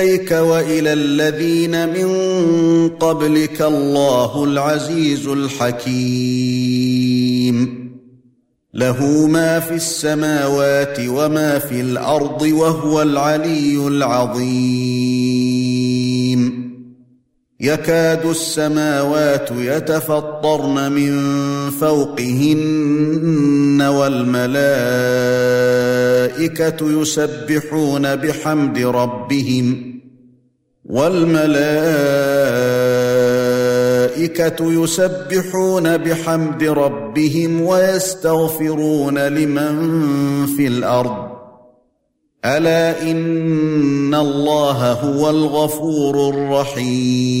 يوحي إليك وإلى الذين من قبلك الله العزيز الحكيم. له ما في السماوات وما في الأرض وهو العلي العظيم. يكاد السماوات يتفطرن من فوقهن والملائكة يسبحون بحمد ربهم. والملائكة يسبحون بحمد ربهم ويستغفرون لمن في الأرض. ألا إن الله هو الغفور الرحيم.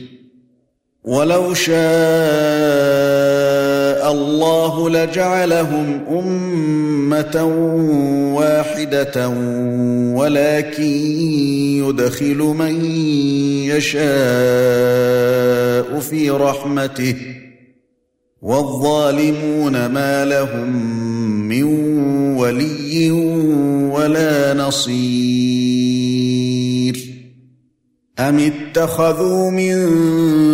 ولو شاء الله لجعلهم أمة واحدة ولكن يدخل من يشاء في رحمته والظالمون ما لهم من ولي ولا نصير. أَمِ اتَّخَذُوا مِن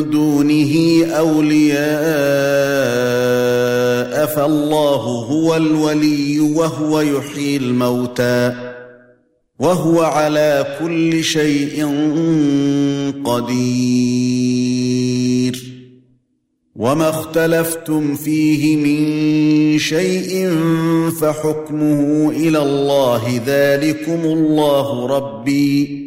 دُونِهِ أَوْلِيَاءَ فَاللَّهُ هُوَ الْوَلِيُّ وَهُوَ يُحْيِي الْمَوْتَى وَهُوَ عَلَى كُلِّ شَيْءٍ قَدِيرٌ وَمَا اخْتَلَفْتُمْ فِيهِ مِن شَيْءٍ فَحُكْمُهُ إِلَى اللَّهِ ذَلِكُمُ اللَّهُ رَبِّي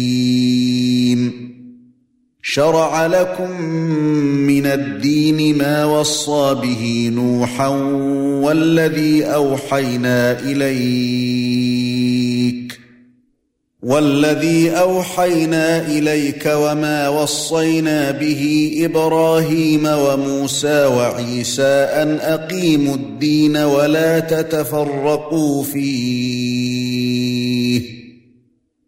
شرع لكم من الدين ما وصى به نوحا والذي أوحينا إليك والذي أوحينا إليك وما وصينا به إبراهيم وموسى وعيسى أن أقيموا الدين ولا تتفرقوا فيه.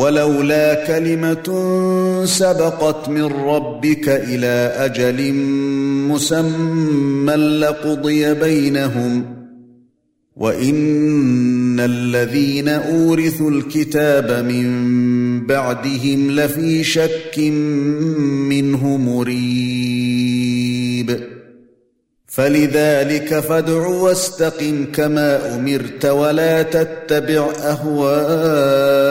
ولولا كلمة سبقت من ربك إلى أجل مسمى لقضي بينهم وإن الذين أورثوا الكتاب من بعدهم لفي شك منه مريب فلذلك فادع واستقم كما أمرت ولا تتبع اهواءهم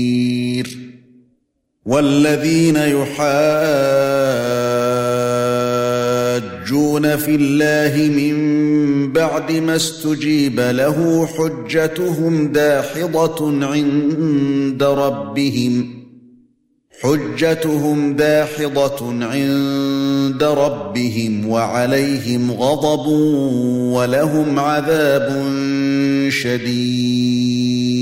والذين يحاجون في الله من بعد ما استجيب له حجتهم داحضة عند ربهم حجتهم داحضة عند ربهم وعليهم غضب ولهم عذاب شديد.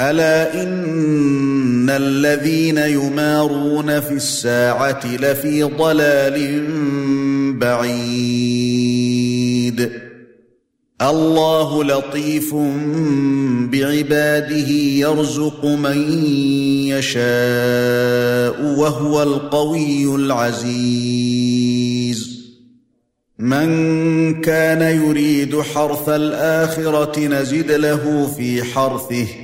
ألا إن الذين يمارون في الساعة لفي ضلال بعيد. الله لطيف بعباده يرزق من يشاء وهو القوي العزيز. من كان يريد حرث الآخرة نزد له في حرثه.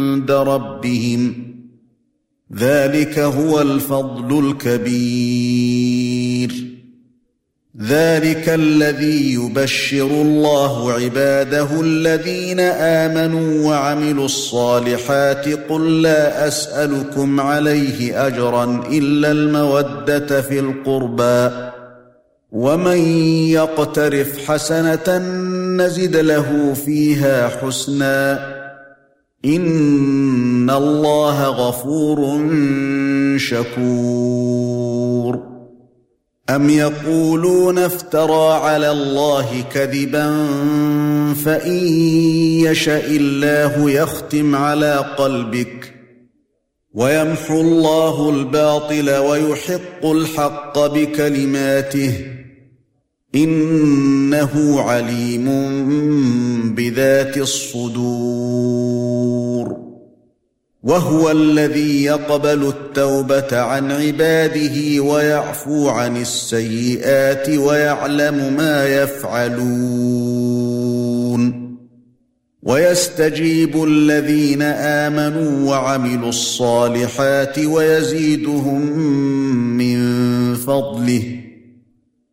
ربهم ذلك هو الفضل الكبير. ذلك الذي يبشر الله عباده الذين آمنوا وعملوا الصالحات. قل لا أسألكم عليه أجرا إلا المودة في القربى. ومن يقترف حسنة نزد له فيها حسنا. ان الله غفور شكور ام يقولون افترى على الله كذبا فان يشاء الله يختم على قلبك ويمحو الله الباطل ويحق الحق بكلماته إنه عليم بذات الصدور. وهو الذي يقبل التوبة عن عباده ويعفو عن السيئات ويعلم ما يفعلون. ويستجيب الذين آمنوا وعملوا الصالحات ويزيدهم من فضله.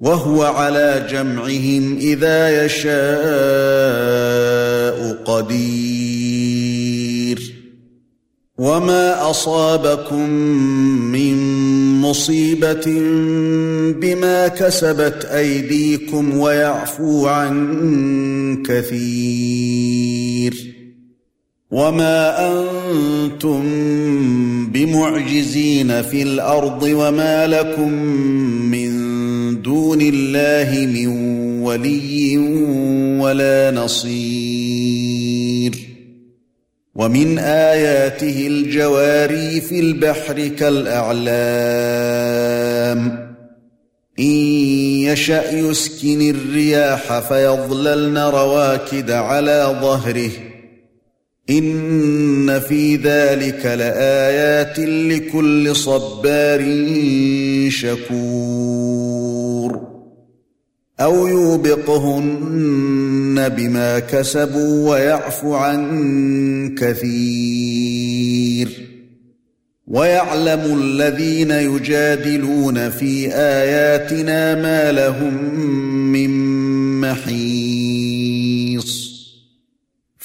وهو على جمعهم إذا يشاء قدير. وما أصابكم من مصيبة بما كسبت أيديكم ويعفو عن كثير. وما أنتم بمعجزين في الأرض وما لكم من دون الله من ولي ولا نصير. ومن آياته الجواري في البحر كالأعلام. إن يشأ يسكن الرياح فيظللن رواكد على ظهره. ان في ذلك لايات لكل صبار شكور أو يوبقهن بما كسبوا ويعفو عن كثير ويعلم الذين يجادلون في اياتنا ما لهم من محيص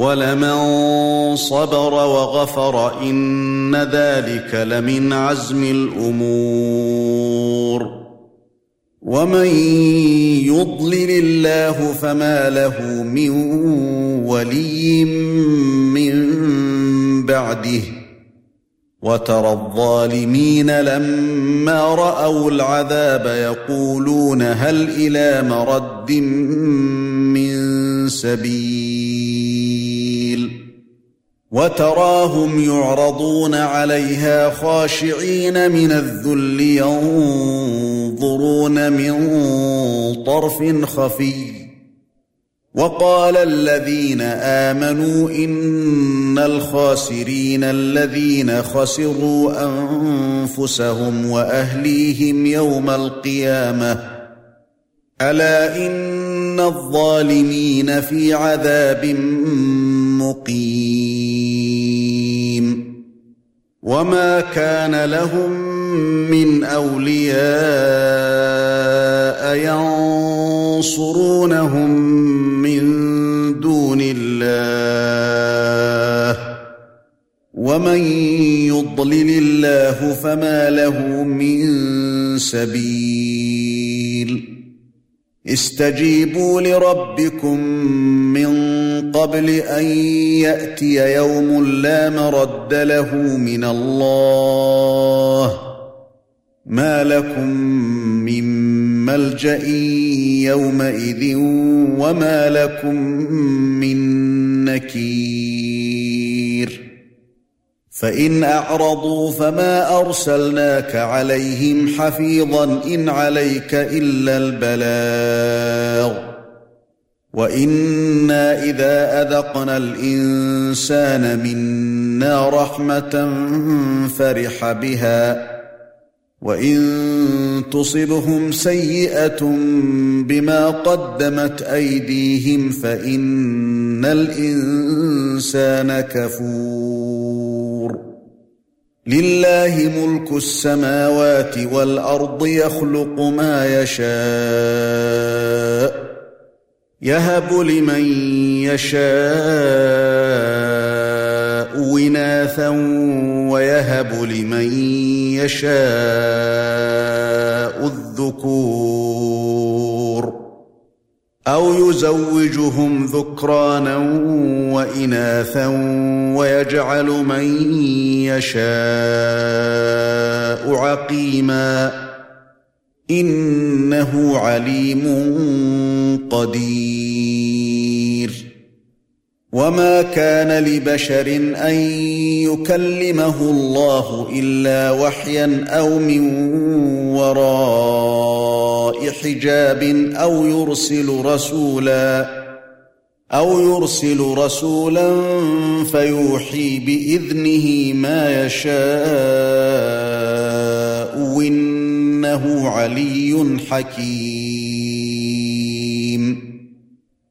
ولمن صبر وغفر إن ذلك لمن عزم الأمور. ومن يضلل الله فما له من ولي من بعده. وترى الظالمين لما رأوا العذاب يقولون هل إلى مرد من سبيل. وتراهم يعرضون عليها خاشعين من الذل ينظرون من طرف خفي. وقال الذين آمنوا إن الخاسرين الذين خسروا أنفسهم وأهليهم يوم القيامة. ألا إن الظالمين في عذاب مقيم. وما كان لهم من أولياء ينصرونهم من دون الله. الله فما له من سبيل. استجيبوا لربكم من قبل أن يأتي يوم لا مرد له من الله. ما لكم من ملجأ يومئذ وما لكم من نكير. فإن أعرضوا فما أرسلناك عليهم حفيظا إن عليك إلا البلاغ. وأنا اذا اذقنا الانسان منا رحمه فرح بها وان تصبهم سيئه بما قدمت ايديهم فان الانسان كفور لله ملك السماوات والارض يخلق ما يشاء يهب لمن يشاء وناثا ويهب لمن يشاء الذكور أو يزوجهم ذكرانا وإناثا ويجعل من يشاء عقيما إنه عليم قدير. وما كان لبشر أن يكلمه الله إلا وحيا أو من وراء حجاب أو يرسل رسولا أو يرسل رسولا فيوحي بإذنه ما يشاء إنه علي حكيم.